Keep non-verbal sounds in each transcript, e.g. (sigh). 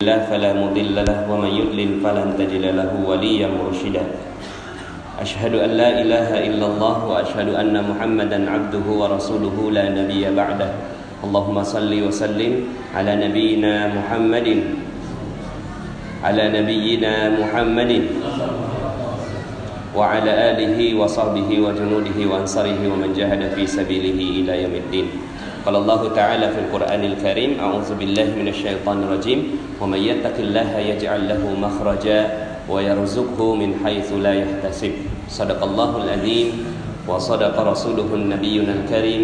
الله فلا مضل له ومن يضلل فلن تجد له وليا مرشدا. أشهد أن لا إله إلا الله وأشهد أن محمدا عبده ورسوله لا نبي بعده. اللهم صل وسلم على نبينا محمد. على نبينا محمد. وعلى آله وصحبه وجنوده وأنصاره ومن جاهد في سبيله إلى يوم الدين. قال الله تعالى في القرآن الكريم أعوذ بالله من الشيطان الرجيم ومن يتق الله يجعل له مخرجا ويرزقه من حيث لا يحتسب صدق الله العظيم وصدق رسوله النبي الكريم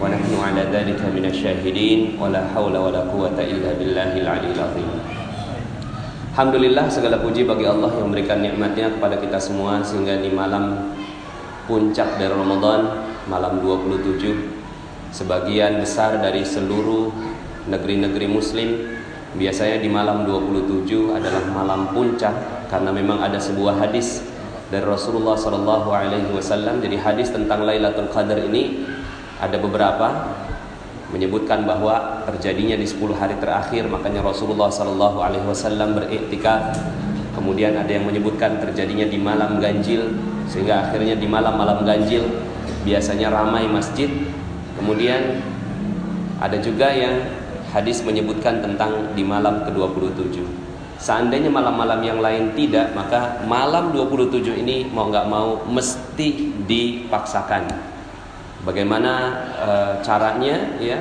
ونحن على ذلك من الشاهدين ولا حول ولا قوة إلا بالله العلي العظيم Alhamdulillah segala puji bagi Allah yang memberikan nikmatnya kepada kita semua sehingga di malam puncak dari Ramadan malam 27 sebagian besar dari seluruh negeri-negeri muslim. Biasanya di malam 27 adalah malam puncak karena memang ada sebuah hadis dari Rasulullah Shallallahu Alaihi Wasallam. Jadi hadis tentang Lailatul Qadar ini ada beberapa menyebutkan bahwa terjadinya di 10 hari terakhir. Makanya Rasulullah Shallallahu Alaihi Wasallam beriktikaf. Kemudian ada yang menyebutkan terjadinya di malam ganjil sehingga akhirnya di malam-malam ganjil biasanya ramai masjid kemudian ada juga yang hadis menyebutkan tentang di malam ke-27. Seandainya malam-malam yang lain tidak maka malam 27 ini mau nggak mau mesti dipaksakan. Bagaimana e, caranya ya?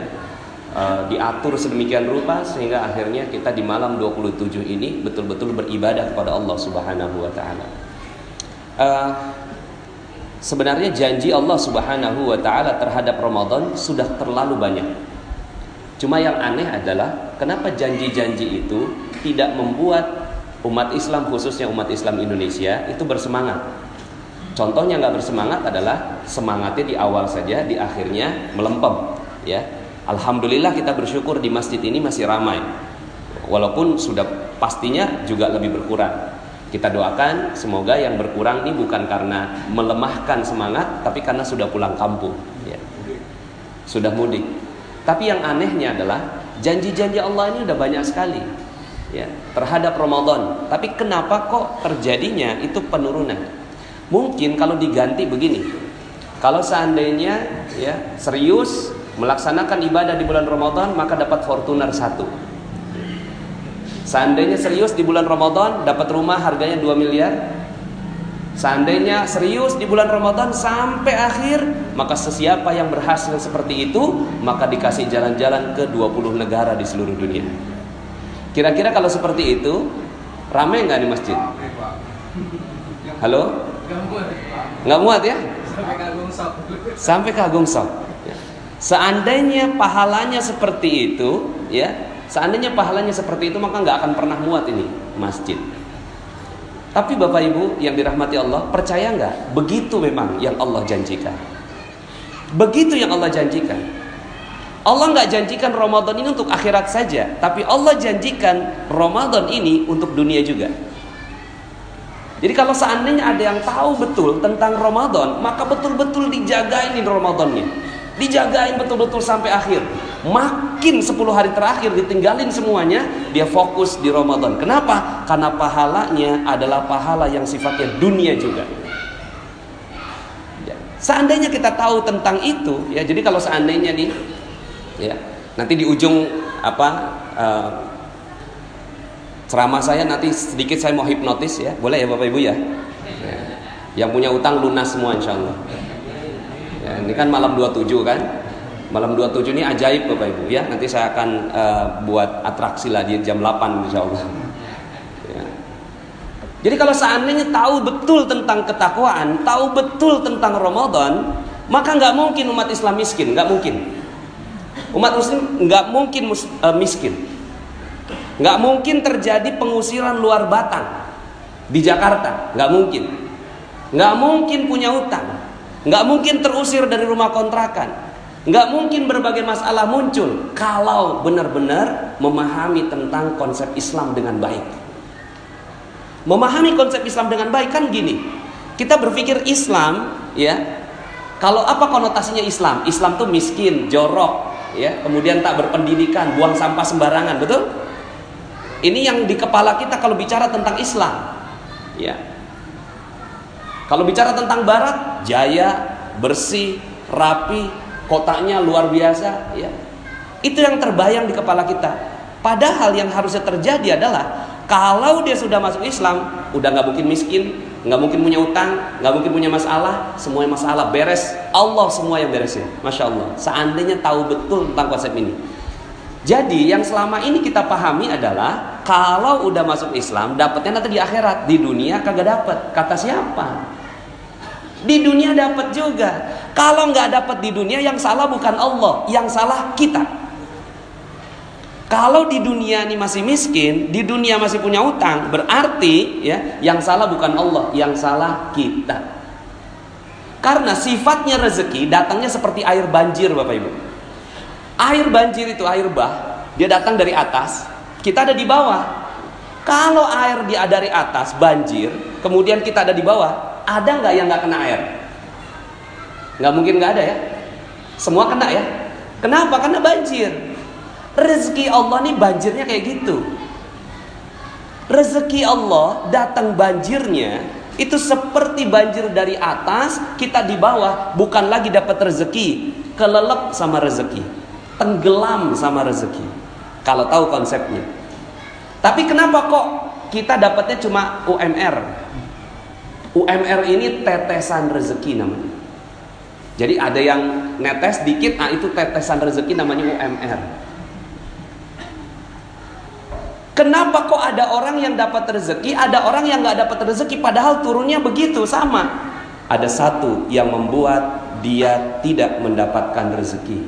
E, diatur sedemikian rupa sehingga akhirnya kita di malam 27 ini betul-betul beribadah kepada Allah Subhanahu wa taala. E, sebenarnya janji Allah Subhanahu wa taala terhadap Ramadan sudah terlalu banyak. Cuma yang aneh adalah kenapa janji-janji itu tidak membuat umat Islam khususnya umat Islam Indonesia itu bersemangat Contohnya nggak bersemangat adalah semangatnya di awal saja, di akhirnya melempem. Ya, alhamdulillah kita bersyukur di masjid ini masih ramai, walaupun sudah pastinya juga lebih berkurang. Kita doakan semoga yang berkurang ini bukan karena melemahkan semangat, tapi karena sudah pulang kampung, ya. sudah mudik. Tapi yang anehnya adalah janji-janji Allah ini udah banyak sekali, ya, terhadap Ramadan. Tapi kenapa kok terjadinya itu penurunan? Mungkin kalau diganti begini. Kalau seandainya ya serius melaksanakan ibadah di bulan Ramadan maka dapat Fortuner satu. Seandainya serius di bulan Ramadan dapat rumah harganya 2 miliar. Seandainya serius di bulan Ramadan sampai akhir, maka sesiapa yang berhasil seperti itu, maka dikasih jalan-jalan ke 20 negara di seluruh dunia. Kira-kira kalau seperti itu, ramai nggak di masjid? Halo? Nggak muat ya? Sampai ke Agung Sok. Seandainya pahalanya seperti itu, ya, seandainya pahalanya seperti itu maka nggak akan pernah muat ini masjid. Tapi Bapak Ibu yang dirahmati Allah, percaya nggak? Begitu memang yang Allah janjikan. Begitu yang Allah janjikan. Allah nggak janjikan Ramadan ini untuk akhirat saja, tapi Allah janjikan Ramadan ini untuk dunia juga. Jadi kalau seandainya ada yang tahu betul tentang Ramadan, maka betul-betul dijagain ini Ramadannya. Dijagain betul-betul sampai akhir. Makin 10 hari terakhir ditinggalin semuanya, dia fokus di Ramadan. Kenapa? Karena pahalanya adalah pahala yang sifatnya dunia juga. Ya. Seandainya kita tahu tentang itu, ya jadi kalau seandainya nih, ya nanti di ujung apa uh, ceramah saya nanti sedikit saya mau hipnotis ya boleh ya bapak ibu ya, ya. yang punya utang lunas semua insya Allah ya, ini kan malam 27 kan malam 27 ini ajaib bapak ibu ya. Nanti saya akan uh, buat atraksi lah di jam 8 insya Allah ya. jadi kalau seandainya tahu betul tentang ketakwaan tahu betul tentang Ramadan maka nggak mungkin umat Islam miskin nggak mungkin. Umat muslim nggak mungkin mus, uh, miskin. Nggak mungkin terjadi pengusiran luar batang di Jakarta, nggak mungkin. Nggak mungkin punya utang, nggak mungkin terusir dari rumah kontrakan, nggak mungkin berbagai masalah muncul kalau benar-benar memahami tentang konsep Islam dengan baik. Memahami konsep Islam dengan baik kan gini, kita berpikir Islam, ya, kalau apa konotasinya Islam? Islam tuh miskin, jorok, ya, kemudian tak berpendidikan, buang sampah sembarangan, betul? Ini yang di kepala kita kalau bicara tentang Islam. Ya. Kalau bicara tentang barat, jaya, bersih, rapi, kotaknya luar biasa, ya. Itu yang terbayang di kepala kita. Padahal yang harusnya terjadi adalah kalau dia sudah masuk Islam, udah nggak mungkin miskin, nggak mungkin punya utang, nggak mungkin punya masalah, semuanya masalah beres. Allah semua yang beresin, masya Allah. Seandainya tahu betul tentang konsep ini, jadi yang selama ini kita pahami adalah kalau udah masuk Islam dapatnya nanti di akhirat, di dunia kagak dapat. Kata siapa? Di dunia dapat juga. Kalau nggak dapat di dunia yang salah bukan Allah, yang salah kita. Kalau di dunia ini masih miskin, di dunia masih punya utang, berarti ya yang salah bukan Allah, yang salah kita. Karena sifatnya rezeki datangnya seperti air banjir Bapak Ibu. Air banjir itu air bah, dia datang dari atas, kita ada di bawah. Kalau air dia dari atas banjir, kemudian kita ada di bawah, ada nggak yang nggak kena air? Nggak mungkin nggak ada ya. Semua kena ya. Kenapa? Karena banjir. Rezeki Allah nih banjirnya kayak gitu. Rezeki Allah datang banjirnya itu seperti banjir dari atas, kita di bawah, bukan lagi dapat rezeki, kelelep sama rezeki tenggelam sama rezeki. Kalau tahu konsepnya. Tapi kenapa kok kita dapatnya cuma UMR? UMR ini tetesan rezeki namanya. Jadi ada yang netes dikit, ah itu tetesan rezeki namanya UMR. Kenapa kok ada orang yang dapat rezeki, ada orang yang nggak dapat rezeki, padahal turunnya begitu sama? Ada satu yang membuat dia tidak mendapatkan rezeki.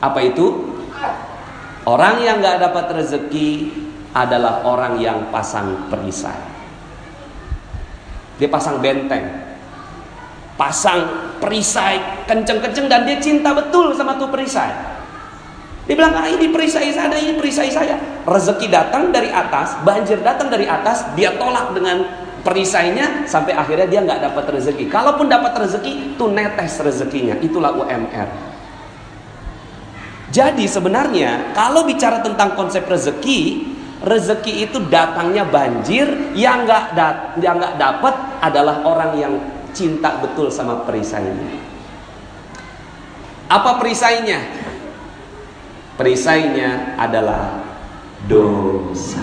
Apa itu? Orang yang gak dapat rezeki adalah orang yang pasang perisai. Dia pasang benteng. Pasang perisai kenceng-kenceng dan dia cinta betul sama tuh perisai. Dia bilang, ah ini perisai saya, ini perisai saya. Rezeki datang dari atas, banjir datang dari atas, dia tolak dengan perisainya sampai akhirnya dia nggak dapat rezeki. Kalaupun dapat rezeki, tuh netes rezekinya. Itulah UMR. Jadi sebenarnya kalau bicara tentang konsep rezeki, rezeki itu datangnya banjir, yang nggak dat yang nggak dapat adalah orang yang cinta betul sama perisainya. Apa perisainya? Perisainya adalah dosa.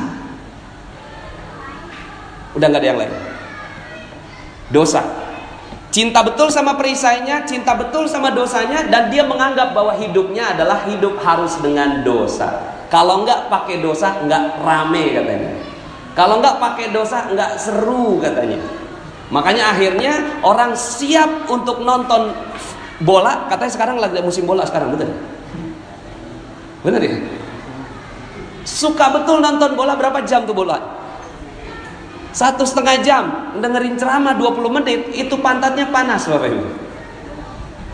Udah nggak ada yang lain. Dosa. Cinta betul sama perisainya, cinta betul sama dosanya, dan dia menganggap bahwa hidupnya adalah hidup harus dengan dosa. Kalau enggak pakai dosa, enggak rame katanya. Kalau enggak pakai dosa, enggak seru katanya. Makanya akhirnya orang siap untuk nonton bola, katanya sekarang lagi musim bola sekarang, betul? Benar ya? Suka betul nonton bola berapa jam tuh bola? Satu setengah jam dengerin ceramah 20 menit itu pantatnya panas Bapak Ibu.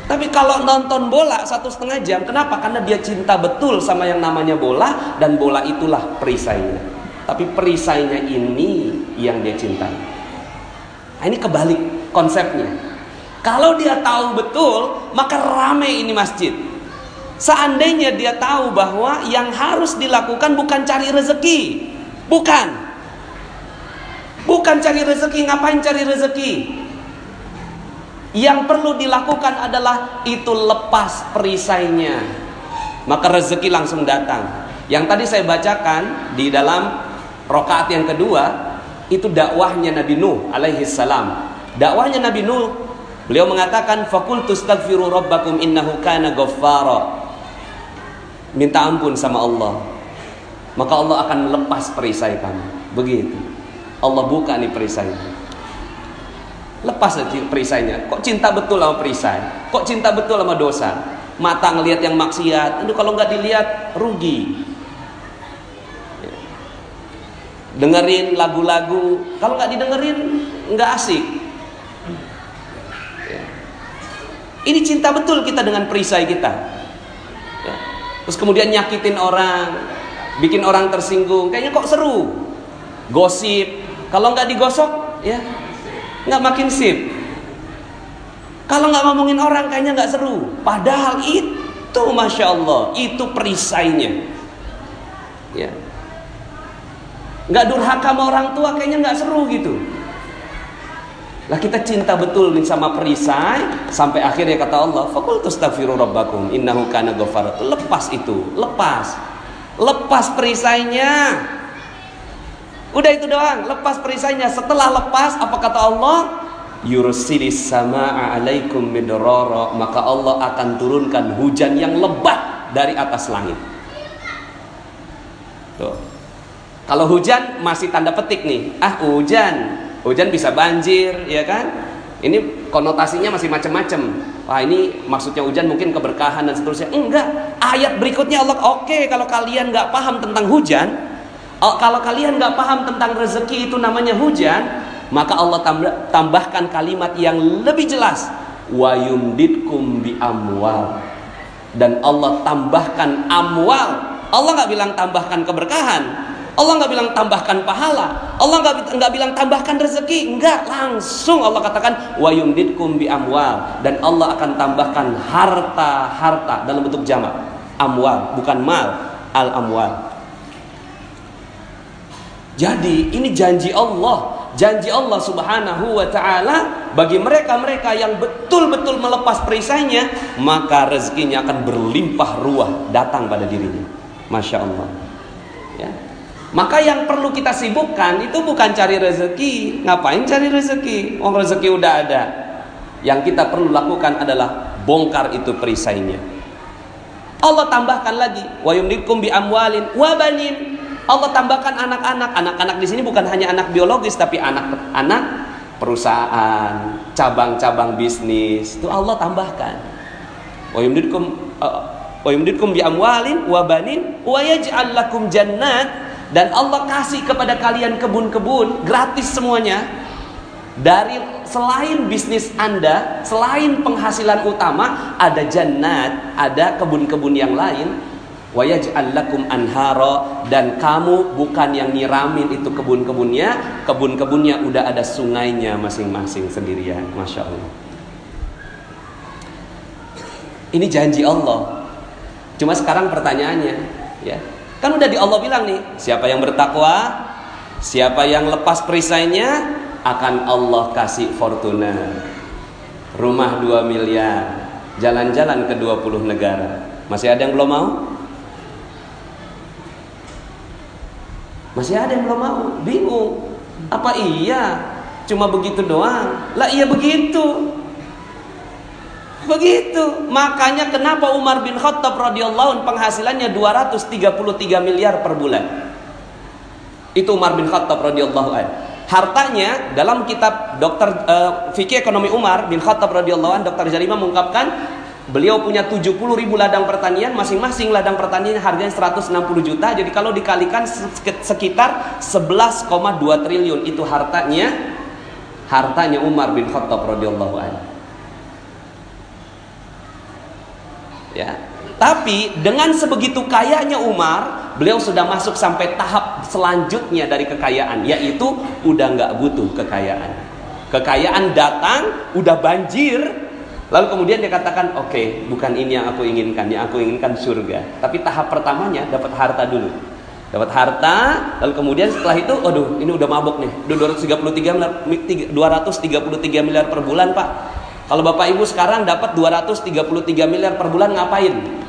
Tapi kalau nonton bola satu setengah jam, kenapa? Karena dia cinta betul sama yang namanya bola dan bola itulah perisainya. Tapi perisainya ini yang dia cintai. Nah, ini kebalik konsepnya. Kalau dia tahu betul, maka rame ini masjid. Seandainya dia tahu bahwa yang harus dilakukan bukan cari rezeki, bukan Bukan cari rezeki, ngapain cari rezeki? Yang perlu dilakukan adalah itu lepas perisainya. Maka rezeki langsung datang. Yang tadi saya bacakan di dalam rokaat yang kedua itu dakwahnya Nabi Nuh alaihi salam. Dakwahnya Nabi Nuh, beliau mengatakan fakultu astaghfiru rabbakum innahu kana ghaffara. Minta ampun sama Allah. Maka Allah akan lepas perisai kamu. Begitu. Allah buka nih perisainya. Lepas perisainya. Kok cinta betul sama perisai? Kok cinta betul sama dosa? Mata ngelihat yang maksiat, itu kalau nggak dilihat rugi. Dengerin lagu-lagu, kalau nggak didengerin nggak asik. Ini cinta betul kita dengan perisai kita. Ya. Terus kemudian nyakitin orang, bikin orang tersinggung. Kayaknya kok seru. Gosip, kalau nggak digosok, ya nggak makin sip. Kalau nggak ngomongin orang kayaknya nggak seru. Padahal itu masya Allah, itu perisainya. Ya. Nggak durhaka sama orang tua kayaknya nggak seru gitu lah kita cinta betul nih sama perisai sampai akhirnya kata Allah, "Faqul tastaghfiru rabbakum innahu kana ghafara." Lepas itu, lepas. Lepas perisainya. Udah itu doang, lepas perisainya. Setelah lepas, apa kata Allah? Yursilis sama'a alaikum midrara, maka Allah akan turunkan hujan yang lebat dari atas langit. Tuh. Kalau hujan masih tanda petik nih. Ah, hujan Hujan bisa banjir, ya kan? Ini konotasinya masih macam-macam. Wah ini maksudnya hujan mungkin keberkahan dan seterusnya. Enggak. Ayat berikutnya Allah oke okay, kalau kalian nggak paham tentang hujan, oh, kalau kalian nggak paham tentang rezeki itu namanya hujan, maka Allah tambah, tambahkan kalimat yang lebih jelas. Wa yumditkum bi amwal. Dan Allah tambahkan amwal. Allah nggak bilang tambahkan keberkahan, Allah nggak bilang tambahkan pahala. Allah nggak nggak bilang tambahkan rezeki. Enggak, langsung Allah katakan wa yumditkum bi amwal dan Allah akan tambahkan harta-harta dalam bentuk jamak. Amwal, bukan mal, al amwal. Jadi ini janji Allah, janji Allah Subhanahu wa taala bagi mereka-mereka yang betul-betul melepas perisainya, maka rezekinya akan berlimpah ruah datang pada dirinya. Masya Allah. Maka yang perlu kita sibukkan itu bukan cari rezeki. Ngapain cari rezeki? Wong rezeki udah ada. Yang kita perlu lakukan adalah bongkar itu perisainya. Allah tambahkan lagi, wa yumdikum bi amwalin wa banin. Allah tambahkan anak-anak. Anak-anak di sini bukan hanya anak biologis tapi anak-anak perusahaan, cabang-cabang bisnis. Itu Allah tambahkan. Wa yumdikum uh, wa yumdikum bi amwalin wa banin wa yaj'al lakum jannat dan Allah kasih kepada kalian kebun-kebun gratis semuanya dari selain bisnis Anda, selain penghasilan utama, ada jannat, ada kebun-kebun yang lain. Wayaj'al lakum anhara dan kamu bukan yang nyiramin itu kebun-kebunnya, kebun-kebunnya udah ada sungainya masing-masing sendirian. Masya Allah. Ini janji Allah. Cuma sekarang pertanyaannya, ya, Kan udah di Allah bilang nih, siapa yang bertakwa, siapa yang lepas perisainya akan Allah kasih fortuna. Rumah 2 miliar, jalan-jalan ke 20 negara. Masih ada yang belum mau? Masih ada yang belum mau? Bingung. Apa iya? Cuma begitu doang? Lah iya begitu. Begitu. Makanya kenapa Umar bin Khattab radhiyallahu penghasilannya 233 miliar per bulan. Itu Umar bin Khattab radhiyallahu an. Hartanya dalam kitab Dokter uh, Fikih Ekonomi Umar bin Khattab radhiyallahu an Dr. Jarima mengungkapkan beliau punya 70 ribu ladang pertanian masing-masing ladang pertanian harganya 160 juta jadi kalau dikalikan sekitar 11,2 triliun itu hartanya hartanya Umar bin Khattab radhiyallahu anhu ya. Tapi dengan sebegitu kayanya Umar, beliau sudah masuk sampai tahap selanjutnya dari kekayaan, yaitu udah nggak butuh kekayaan. Kekayaan datang, udah banjir, lalu kemudian dia katakan, oke, okay, bukan ini yang aku inginkan, yang aku inginkan surga. Tapi tahap pertamanya dapat harta dulu. Dapat harta, lalu kemudian setelah itu, aduh, ini udah mabok nih, udah 233 miliar, 233 miliar per bulan pak kalau Bapak Ibu sekarang dapat 233 miliar per bulan ngapain?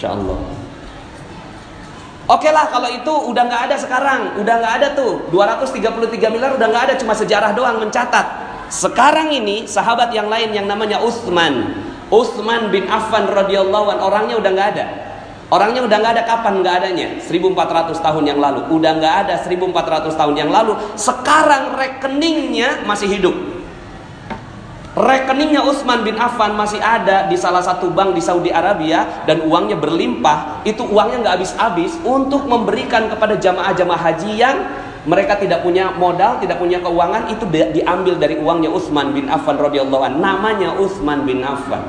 Insya Allah. Oke lah kalau itu udah nggak ada sekarang, udah nggak ada tuh 233 miliar udah nggak ada cuma sejarah doang mencatat. Sekarang ini sahabat yang lain yang namanya Utsman, Utsman bin Affan radhiyallahu an orangnya udah nggak ada. Orangnya udah nggak ada kapan nggak adanya 1400 tahun yang lalu Udah nggak ada 1400 tahun yang lalu Sekarang rekeningnya masih hidup Rekeningnya Utsman bin Affan masih ada di salah satu bank di Saudi Arabia dan uangnya berlimpah. Itu uangnya nggak habis-habis untuk memberikan kepada jamaah-jamaah haji yang mereka tidak punya modal, tidak punya keuangan itu diambil dari uangnya Utsman bin Affan radhiyallahu an. Namanya Utsman bin Affan.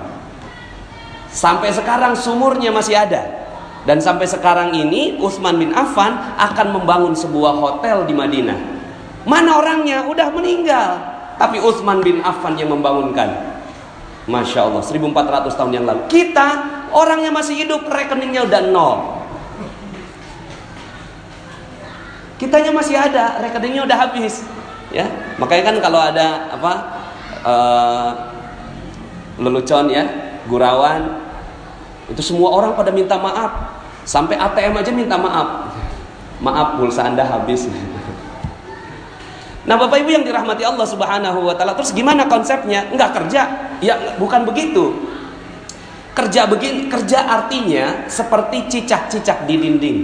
Sampai sekarang sumurnya masih ada. Dan sampai sekarang ini Utsman bin Affan akan membangun sebuah hotel di Madinah. Mana orangnya? Udah meninggal. Tapi Utsman bin Affan yang membangunkan. Masya Allah, 1400 tahun yang lalu. Kita orangnya masih hidup, rekeningnya udah nol. Kitanya masih ada, rekeningnya udah habis. Ya, makanya kan kalau ada apa uh, lelucon ya, gurauan itu semua orang pada minta maaf. Sampai ATM aja minta maaf. Maaf pulsa Anda habis. Nah, Bapak Ibu yang dirahmati Allah Subhanahu wa taala, terus gimana konsepnya? Enggak kerja. Ya, bukan begitu. Kerja begini, kerja artinya seperti cicak-cicak di dinding.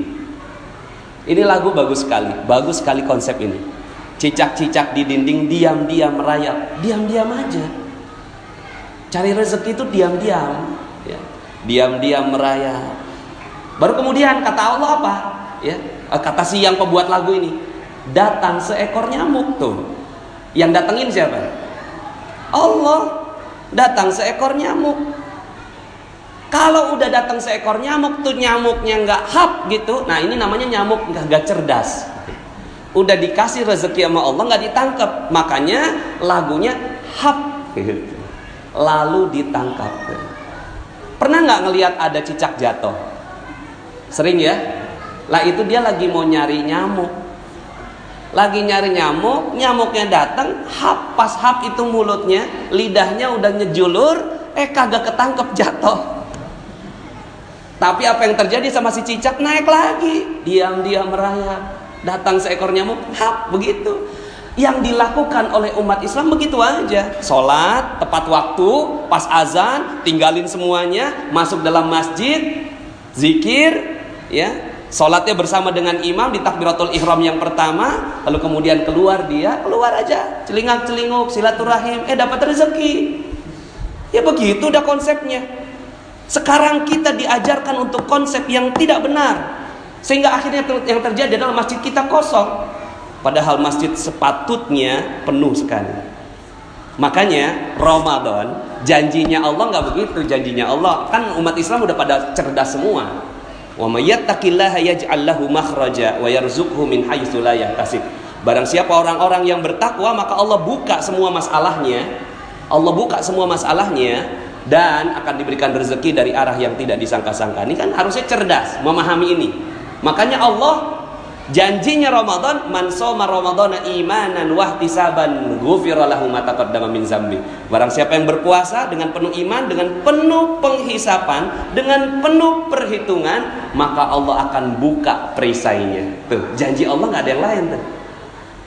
Ini lagu bagus sekali, bagus sekali konsep ini. Cicak-cicak di dinding diam-diam merayap, diam-diam aja. Cari rezeki itu diam-diam, ya. Diam-diam merayap. Baru kemudian kata Allah apa? Ya, kata si yang pembuat lagu ini, datang seekor nyamuk tuh. Yang datengin siapa? Allah. Datang seekor nyamuk. Kalau udah datang seekor nyamuk tuh nyamuknya nggak hap gitu. Nah ini namanya nyamuk nggak cerdas. Udah dikasih rezeki sama Allah nggak ditangkap. Makanya lagunya hap gitu. Lalu ditangkap. Pernah nggak ngelihat ada cicak jatuh? Sering ya? Lah itu dia lagi mau nyari nyamuk lagi nyari nyamuk, nyamuknya datang, hap pas hap itu mulutnya, lidahnya udah nyejulur, eh kagak ketangkep jatuh. Tapi apa yang terjadi sama si cicak naik lagi, diam-diam merayap. Datang seekor nyamuk, hap begitu. Yang dilakukan oleh umat Islam begitu aja. Sholat tepat waktu, pas azan, tinggalin semuanya, masuk dalam masjid, zikir, ya Sholatnya bersama dengan imam di takbiratul ihram yang pertama, lalu kemudian keluar dia, keluar aja, celingak celinguk, silaturahim, eh dapat rezeki. Ya begitu udah konsepnya. Sekarang kita diajarkan untuk konsep yang tidak benar. Sehingga akhirnya yang terjadi adalah masjid kita kosong. Padahal masjid sepatutnya penuh sekali. Makanya Ramadan janjinya Allah nggak begitu janjinya Allah kan umat Islam udah pada cerdas semua Barang siapa orang-orang yang bertakwa maka Allah buka semua masalahnya. Allah buka semua masalahnya dan akan diberikan rezeki dari arah yang tidak disangka-sangka. Ini kan harusnya cerdas memahami ini. Makanya Allah Janjinya Ramadan, man soma Ramadana imanan wahtisaban ghufira lahu ma taqaddama zambi. Barang siapa yang berpuasa dengan penuh iman, dengan penuh penghisapan, dengan penuh perhitungan, maka Allah akan buka perisainya. Tuh, janji Allah nggak ada yang lain tuh.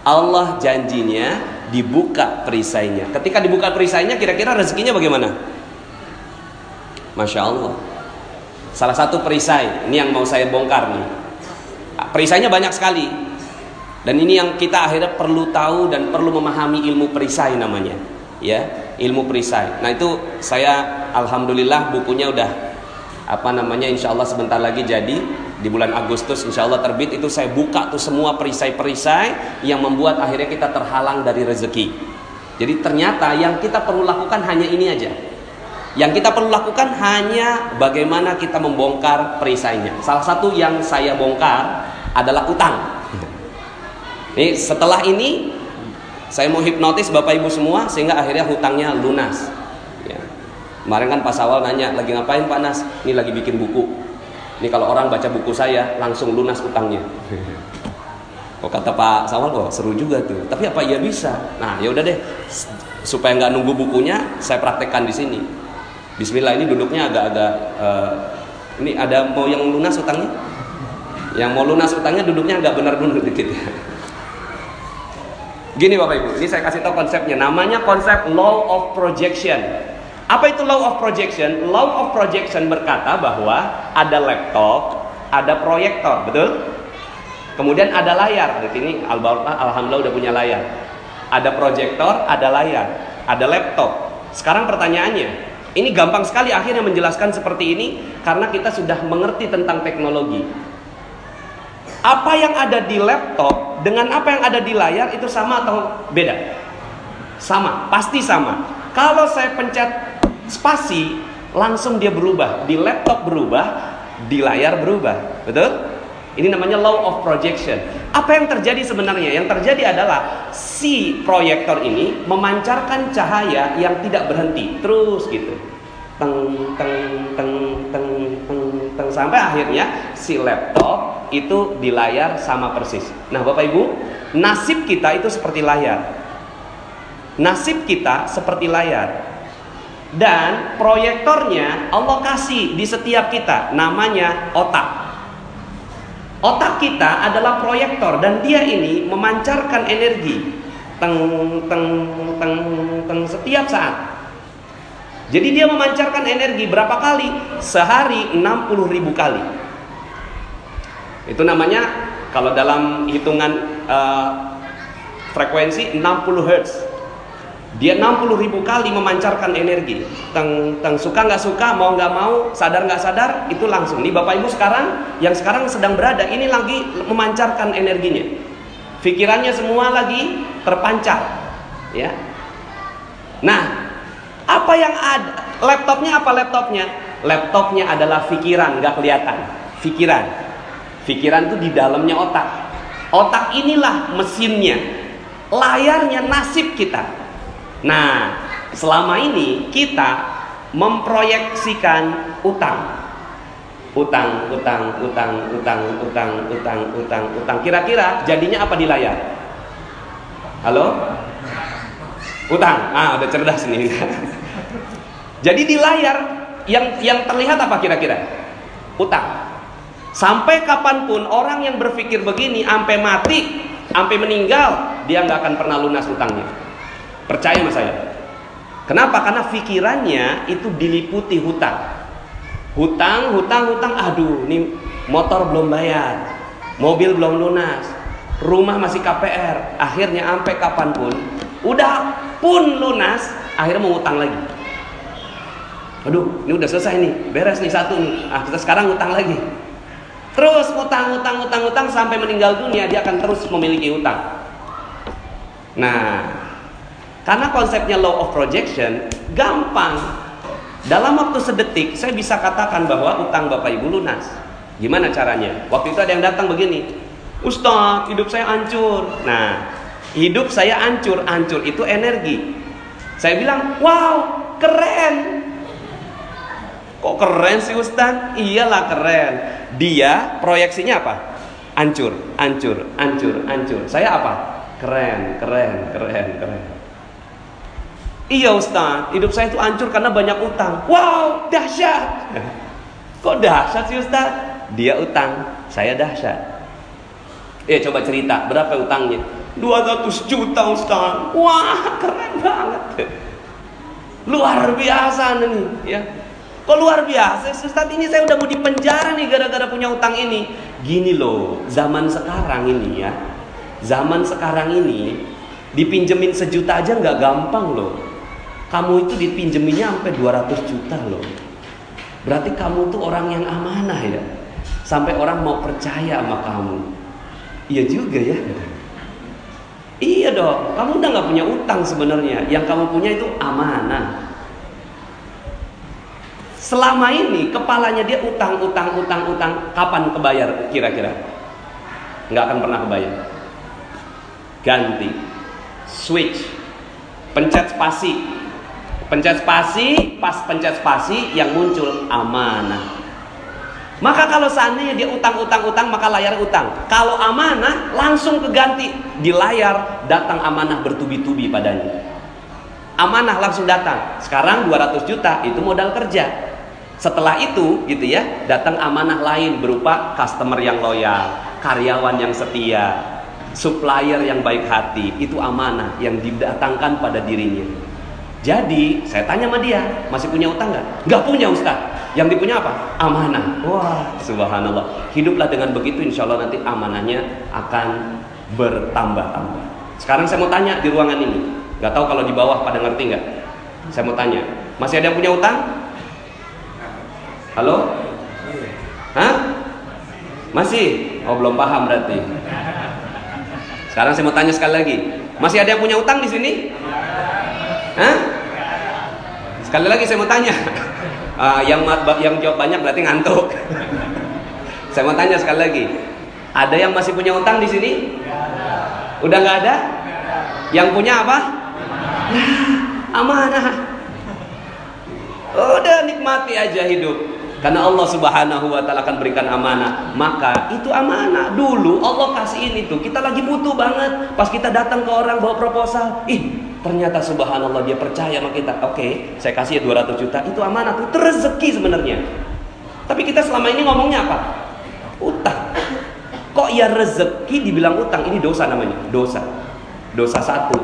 Allah janjinya dibuka perisainya. Ketika dibuka perisainya, kira-kira rezekinya bagaimana? Masya Allah. Salah satu perisai, ini yang mau saya bongkar nih perisainya banyak sekali. Dan ini yang kita akhirnya perlu tahu dan perlu memahami ilmu perisai namanya. Ya, ilmu perisai. Nah, itu saya alhamdulillah bukunya udah apa namanya insya Allah sebentar lagi jadi di bulan Agustus insya Allah terbit itu saya buka tuh semua perisai-perisai yang membuat akhirnya kita terhalang dari rezeki. Jadi ternyata yang kita perlu lakukan hanya ini aja. Yang kita perlu lakukan hanya bagaimana kita membongkar perisainya. Salah satu yang saya bongkar adalah utang. Nih, setelah ini saya mau hipnotis Bapak Ibu semua sehingga akhirnya hutangnya lunas. Ya. Kemarin kan Pak Sawal nanya, lagi ngapain Pak Nas? Ini lagi bikin buku. Ini kalau orang baca buku saya langsung lunas utangnya. Kok kata Pak Sawal kok seru juga tuh. Tapi apa iya bisa? Nah, ya udah deh. Supaya nggak nunggu bukunya, saya praktekkan di sini. Bismillah ini duduknya agak-agak uh, ini ada mau yang lunas utangnya? Yang mau lunas utangnya duduknya agak benar dulu dikit. Gini Bapak Ibu, ini saya kasih tahu konsepnya. Namanya konsep law of projection. Apa itu law of projection? Law of projection berkata bahwa ada laptop, ada proyektor, betul? Kemudian ada layar. Di sini alhamdulillah udah punya layar. Ada proyektor, ada layar, ada laptop. Sekarang pertanyaannya, ini gampang sekali akhirnya menjelaskan seperti ini karena kita sudah mengerti tentang teknologi. Apa yang ada di laptop dengan apa yang ada di layar itu sama atau beda? Sama, pasti sama. Kalau saya pencet spasi, langsung dia berubah. Di laptop berubah, di layar berubah. Betul? Ini namanya law of projection. Apa yang terjadi sebenarnya? Yang terjadi adalah si proyektor ini memancarkan cahaya yang tidak berhenti, terus gitu. teng teng teng teng teng teng sampai akhirnya si laptop itu di layar sama persis. Nah, Bapak Ibu, nasib kita itu seperti layar. Nasib kita seperti layar. Dan proyektornya Allah kasih di setiap kita namanya otak. Kita adalah proyektor dan dia ini memancarkan energi teng teng teng teng setiap saat. Jadi dia memancarkan energi berapa kali? Sehari 60 ribu kali. Itu namanya kalau dalam hitungan uh, frekuensi 60 Hz. Dia 60 ribu kali memancarkan energi. Teng, teng suka nggak suka, mau nggak mau, sadar nggak sadar, itu langsung. Nih Bapak Ibu sekarang, yang sekarang sedang berada, ini lagi memancarkan energinya. Pikirannya semua lagi terpancar, ya. Nah, apa yang ada? Laptopnya apa laptopnya? Laptopnya adalah pikiran, nggak kelihatan. Pikiran, pikiran itu di dalamnya otak. Otak inilah mesinnya, layarnya nasib kita. Nah, selama ini kita memproyeksikan utang. Utang, utang, utang, utang, utang, utang, utang, utang. Kira-kira jadinya apa di layar? Halo? Utang. Ah, udah cerdas nih. (laughs) Jadi di layar yang yang terlihat apa kira-kira? Utang. Sampai kapan pun orang yang berpikir begini, sampai mati, sampai meninggal, dia nggak akan pernah lunas utangnya. Percaya sama saya. Kenapa? Karena pikirannya itu diliputi hutang. Hutang, hutang, hutang. Aduh, ini motor belum bayar, mobil belum lunas, rumah masih KPR. Akhirnya sampai kapan pun, udah pun lunas, akhirnya mau utang lagi. Aduh, ini udah selesai nih, beres nih satu nih. Ah, kita sekarang utang lagi. Terus utang, utang, utang, utang sampai meninggal dunia dia akan terus memiliki utang. Nah, karena konsepnya law of projection gampang. Dalam waktu sedetik saya bisa katakan bahwa utang Bapak Ibu lunas. Gimana caranya? Waktu itu ada yang datang begini. Ustaz, hidup saya hancur. Nah, hidup saya hancur, hancur itu energi. Saya bilang, wow, keren. Kok keren sih Ustaz? Iyalah keren. Dia proyeksinya apa? Hancur, hancur, hancur, hancur. Saya apa? Keren, keren, keren, keren. Iya Ustaz, hidup saya itu hancur karena banyak utang. Wow, dahsyat. (laughs) Kok dahsyat sih Ustaz? Dia utang, saya dahsyat. Eh coba cerita, berapa utangnya? 200 juta Ustaz. Wah, keren banget. (laughs) Luar biasa nih, ya. Kok luar biasa? Ustaz ini saya udah mau dipenjara nih gara-gara punya utang ini. Gini loh, zaman sekarang ini ya. Zaman sekarang ini dipinjemin sejuta aja nggak gampang loh kamu itu dipinjeminnya sampai 200 juta loh. Berarti kamu tuh orang yang amanah ya. Sampai orang mau percaya sama kamu. Iya juga ya. Iya dong, kamu udah nggak punya utang sebenarnya. Yang kamu punya itu amanah. Selama ini kepalanya dia utang, utang, utang, utang. Kapan kebayar kira-kira? Nggak akan pernah kebayar. Ganti, switch, pencet spasi, Pencet spasi, pas pencet spasi yang muncul amanah. Maka kalau seandainya dia utang-utang-utang maka layar utang. Kalau amanah langsung keganti di layar datang amanah bertubi-tubi padanya. Amanah langsung datang. Sekarang 200 juta itu modal kerja. Setelah itu gitu ya, datang amanah lain berupa customer yang loyal, karyawan yang setia, supplier yang baik hati. Itu amanah yang didatangkan pada dirinya. Jadi saya tanya sama dia, masih punya utang nggak? Nggak punya Ustaz. Yang dipunya apa? Amanah. Wah, subhanallah. Hiduplah dengan begitu, insya Allah nanti amanahnya akan bertambah-tambah. Sekarang saya mau tanya di ruangan ini. Nggak tahu kalau di bawah pada ngerti nggak? Saya mau tanya, masih ada yang punya utang? Halo? Hah? Masih? Oh belum paham berarti. Sekarang saya mau tanya sekali lagi. Masih ada yang punya utang di sini? Hah? Sekali lagi saya mau tanya. Uh, (laughs) yang yang jawab banyak berarti ngantuk. (laughs) saya mau tanya sekali lagi. Ada yang masih punya utang di sini? Udah nggak ada? Yang punya apa? Nah, amanah. Udah nih mati aja hidup. Karena Allah Subhanahu wa taala akan berikan amanah. Maka itu amanah. Dulu Allah kasih ini tuh. Kita lagi butuh banget. Pas kita datang ke orang bawa proposal, ih, ternyata subhanallah dia percaya sama kita. Oke, saya kasih ya 200 juta. Itu amanah. Itu rezeki sebenarnya. Tapi kita selama ini ngomongnya apa? Utang. Kok ya rezeki dibilang utang? Ini dosa namanya. Dosa. Dosa satu.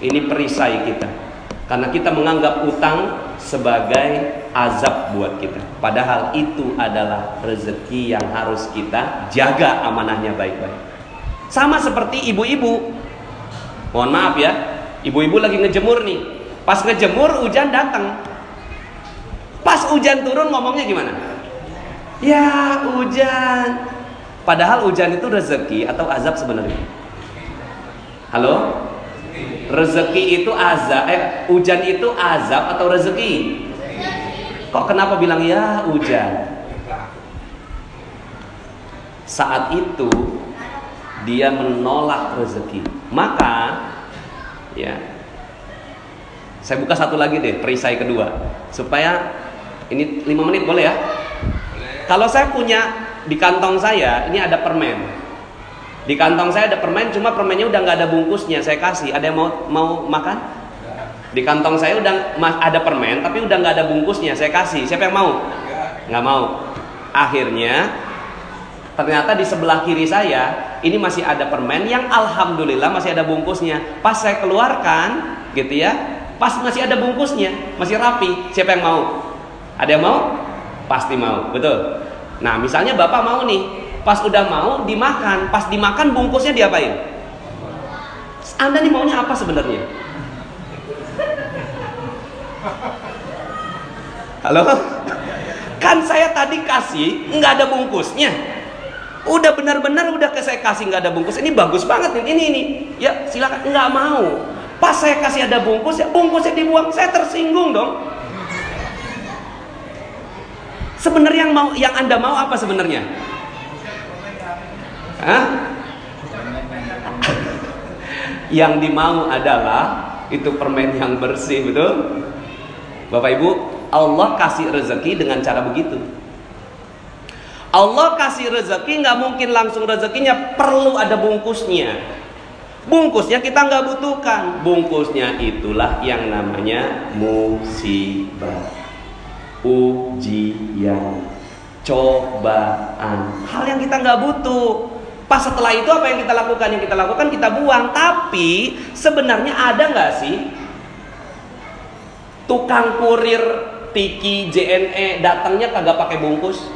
Ini perisai kita. Karena kita menganggap utang sebagai azab buat kita. Padahal itu adalah rezeki yang harus kita jaga amanahnya baik-baik. Sama seperti ibu-ibu. Mohon maaf ya, ibu-ibu lagi ngejemur nih. Pas ngejemur hujan datang. Pas hujan turun ngomongnya gimana? Ya hujan. Padahal hujan itu rezeki atau azab sebenarnya. Halo? Rezeki itu azab, eh hujan itu azab atau rezeki? Kok kenapa bilang ya hujan? Saat itu dia menolak rezeki. Maka ya saya buka satu lagi deh perisai kedua supaya ini lima menit boleh ya? Kalau saya punya di kantong saya ini ada permen. Di kantong saya ada permen, cuma permennya udah nggak ada bungkusnya. Saya kasih. Ada yang mau mau makan? Di kantong saya udah ada permen, tapi udah nggak ada bungkusnya. Saya kasih. Siapa yang mau? Nggak mau. Akhirnya ternyata di sebelah kiri saya ini masih ada permen yang alhamdulillah masih ada bungkusnya. Pas saya keluarkan, gitu ya, pas masih ada bungkusnya, masih rapi. Siapa yang mau? Ada yang mau? Pasti mau, betul. Nah, misalnya bapak mau nih, pas udah mau dimakan, pas dimakan bungkusnya diapain? Anda nih maunya apa sebenarnya? Halo? Kan saya tadi kasih nggak ada bungkusnya. Udah benar-benar udah ke saya kasih nggak ada bungkus. Ini bagus banget nih. Ini ini. Ya silakan nggak mau. Pas saya kasih ada bungkus ya bungkusnya dibuang. Saya tersinggung dong. Sebenarnya yang mau yang Anda mau apa sebenarnya? Hah? (laughs) yang dimau adalah itu permen yang bersih, betul? Bapak Ibu, Allah kasih rezeki dengan cara begitu. Allah kasih rezeki nggak mungkin langsung rezekinya perlu ada bungkusnya. Bungkusnya kita nggak butuhkan. Bungkusnya itulah yang namanya musibah, ujian, cobaan. Hal yang kita nggak butuh. Pas setelah itu apa yang kita lakukan? Yang kita lakukan kita buang. Tapi sebenarnya ada nggak sih tukang kurir Tiki JNE datangnya kagak pakai bungkus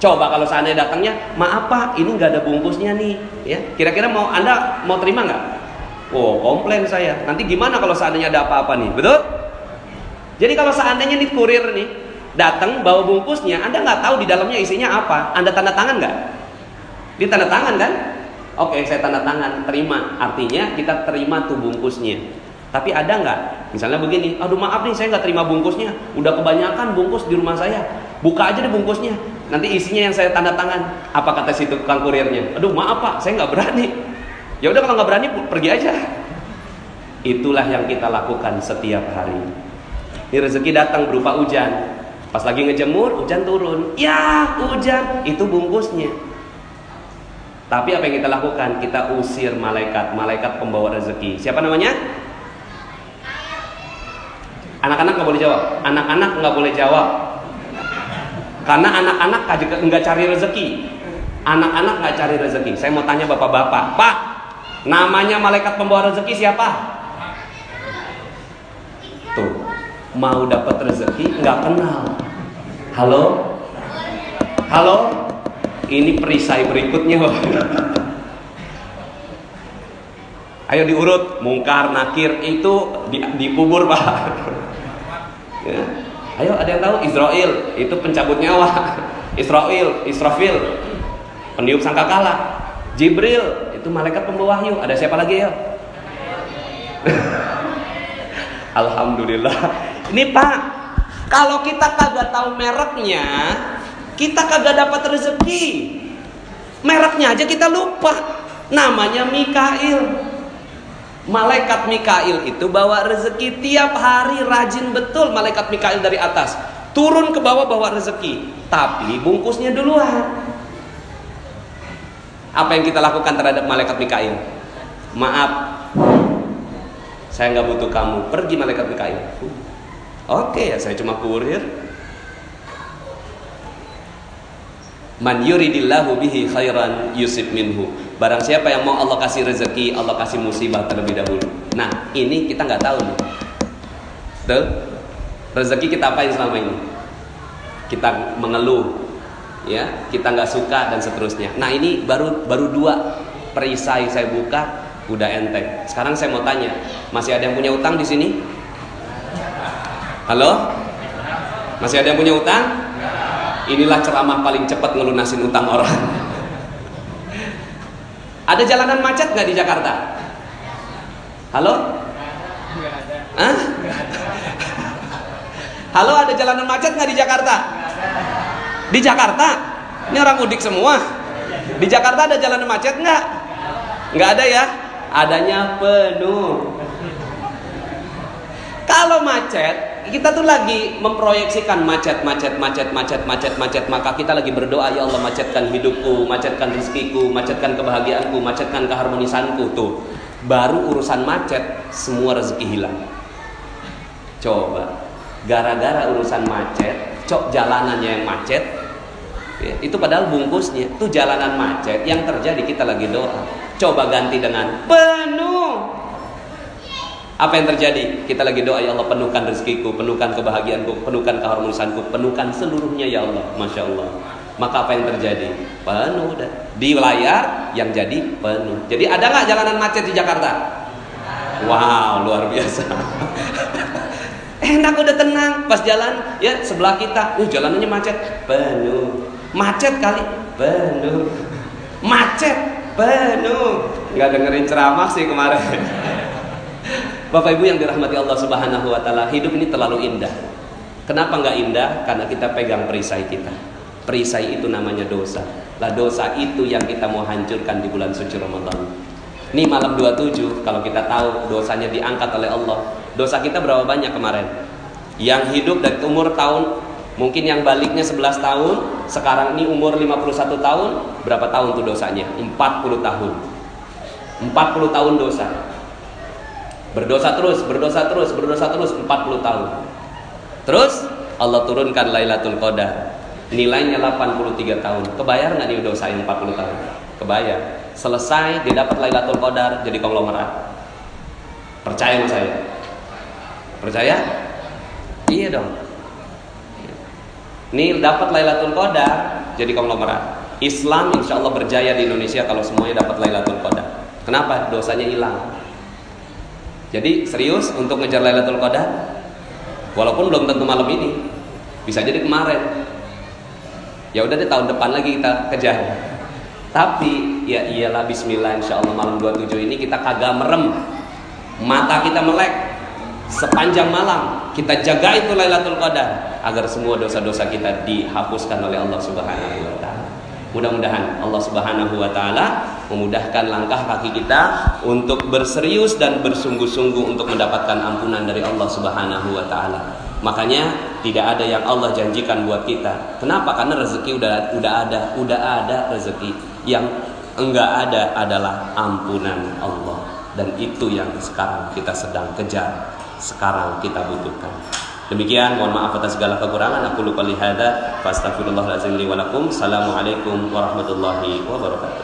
coba kalau seandainya datangnya maaf pak ini nggak ada bungkusnya nih. Ya kira-kira mau anda mau terima nggak? Oh komplain saya. Nanti gimana kalau seandainya ada apa-apa nih? Betul? Jadi kalau seandainya nih kurir nih datang bawa bungkusnya anda nggak tahu di dalamnya isinya apa. Anda tanda tangan nggak? Di tanda tangan kan? Oke saya tanda tangan terima. Artinya kita terima tuh bungkusnya. Tapi ada nggak? Misalnya begini, aduh maaf nih saya nggak terima bungkusnya, udah kebanyakan bungkus di rumah saya, buka aja deh bungkusnya, nanti isinya yang saya tanda tangan. Apa kata si tukang kurirnya? Aduh maaf pak, saya nggak berani. Ya udah kalau nggak berani pergi aja. Itulah yang kita lakukan setiap hari. Ini rezeki datang berupa hujan. Pas lagi ngejemur, hujan turun. Ya, hujan, itu bungkusnya. Tapi apa yang kita lakukan? Kita usir malaikat, malaikat pembawa rezeki. Siapa namanya? Anak-anak nggak boleh jawab. Anak-anak nggak boleh jawab. Karena anak-anak nggak cari rezeki. Anak-anak nggak cari rezeki. Saya mau tanya bapak-bapak, Pak, namanya malaikat pembawa rezeki siapa? Tuh, mau dapat rezeki nggak kenal. Halo, halo, ini perisai berikutnya. (laughs) Ayo diurut, mungkar, nakir itu di, dikubur pak. (laughs) Ya. Ayo ada yang tahu Israel itu pencabut nyawa. (laughs) Israel, Israfil peniup sangkakala. Jibril itu malaikat pembawa wahyu. Ada siapa lagi ya? (laughs) Alhamdulillah. Ini Pak, kalau kita kagak tahu mereknya, kita kagak dapat rezeki. Mereknya aja kita lupa. Namanya Mikail. Malaikat Mikail itu bawa rezeki tiap hari rajin betul malaikat Mikail dari atas. Turun ke bawah bawa rezeki, tapi bungkusnya duluan. Apa yang kita lakukan terhadap malaikat Mikail? Maaf, saya nggak butuh kamu. Pergi malaikat Mikail. Oke ya, saya cuma kurir. Man yuridillahu bihi khairan yusib minhu. Barang siapa yang mau Allah kasih rezeki, Allah kasih musibah terlebih dahulu. Nah, ini kita nggak tahu nih. Tuh, rezeki kita apa yang selama ini? Kita mengeluh, ya, kita nggak suka dan seterusnya. Nah, ini baru baru dua perisai saya buka, udah enteng. Sekarang saya mau tanya, masih ada yang punya utang di sini? Halo? Masih ada yang punya utang? Inilah ceramah paling cepat ngelunasin utang orang. Ada jalanan macet nggak di Jakarta? Halo? Hah? Halo, ada jalanan macet nggak di Jakarta? Di Jakarta? Ini orang mudik semua. Di Jakarta ada jalanan macet nggak? Nggak ada ya? Adanya penuh. Kalau macet, kita tuh lagi memproyeksikan macet, macet, macet, macet, macet, macet, maka kita lagi berdoa ya Allah macetkan hidupku, macetkan rizkiku, macetkan kebahagiaanku, macetkan keharmonisanku tuh. Baru urusan macet, semua rezeki hilang. Coba, gara-gara urusan macet, cok jalanannya yang macet, ya, itu padahal bungkusnya, tuh jalanan macet yang terjadi kita lagi doa. Coba ganti dengan penuh apa yang terjadi? Kita lagi doa ya Allah penuhkan rezekiku, penuhkan kebahagiaanku, penuhkan keharmonisanku, penuhkan seluruhnya ya Allah. Masya Allah. Maka apa yang terjadi? Penuh dah. Di layar yang jadi penuh. Jadi ada nggak jalanan macet di Jakarta? Wow, luar biasa. (laughs) Enak udah tenang pas jalan ya sebelah kita, uh jalanannya macet, penuh. Macet kali, penuh. Macet, penuh. Nggak dengerin ceramah sih kemarin. (laughs) Bapak Ibu yang dirahmati Allah Subhanahu wa taala, hidup ini terlalu indah. Kenapa nggak indah? Karena kita pegang perisai kita. Perisai itu namanya dosa. Lah dosa itu yang kita mau hancurkan di bulan suci Ramadan. Ini malam 27 kalau kita tahu dosanya diangkat oleh Allah. Dosa kita berapa banyak kemarin? Yang hidup dari umur tahun mungkin yang baliknya 11 tahun, sekarang ini umur 51 tahun, berapa tahun tuh dosanya? 40 tahun. 40 tahun dosa. Berdosa terus, berdosa terus, berdosa terus 40 tahun. Terus Allah turunkan Lailatul Qadar. Nilainya 83 tahun. Kebayar nggak nih dosa ini 40 tahun? Kebayar. Selesai dia dapat Lailatul Qadar jadi konglomerat. Percaya sama saya? Percaya? Iya dong. Nih dapat Lailatul Qadar jadi konglomerat. Islam insya Allah berjaya di Indonesia kalau semuanya dapat Lailatul Qadar. Kenapa? Dosanya hilang. Jadi serius untuk ngejar Lailatul Qadar? Walaupun belum tentu malam ini. Bisa jadi kemarin. Ya udah deh tahun depan lagi kita kejar. Tapi ya iyalah bismillah insya Allah malam 27 ini kita kagak merem. Mata kita melek sepanjang malam kita jaga itu Lailatul Qadar agar semua dosa-dosa kita dihapuskan oleh Allah Subhanahu wa taala. Mudah-mudahan Allah Subhanahu wa taala memudahkan langkah kaki kita untuk berserius dan bersungguh-sungguh untuk mendapatkan ampunan dari Allah Subhanahu wa taala. Makanya tidak ada yang Allah janjikan buat kita. Kenapa? Karena rezeki udah udah ada, udah ada rezeki. Yang enggak ada adalah ampunan Allah. Dan itu yang sekarang kita sedang kejar, sekarang kita butuhkan. Demikian mohon maaf atas segala kekurangan. Aku lupa lihada. Fastaghfirullahaladzim li walakum. Assalamualaikum warahmatullahi wabarakatuh.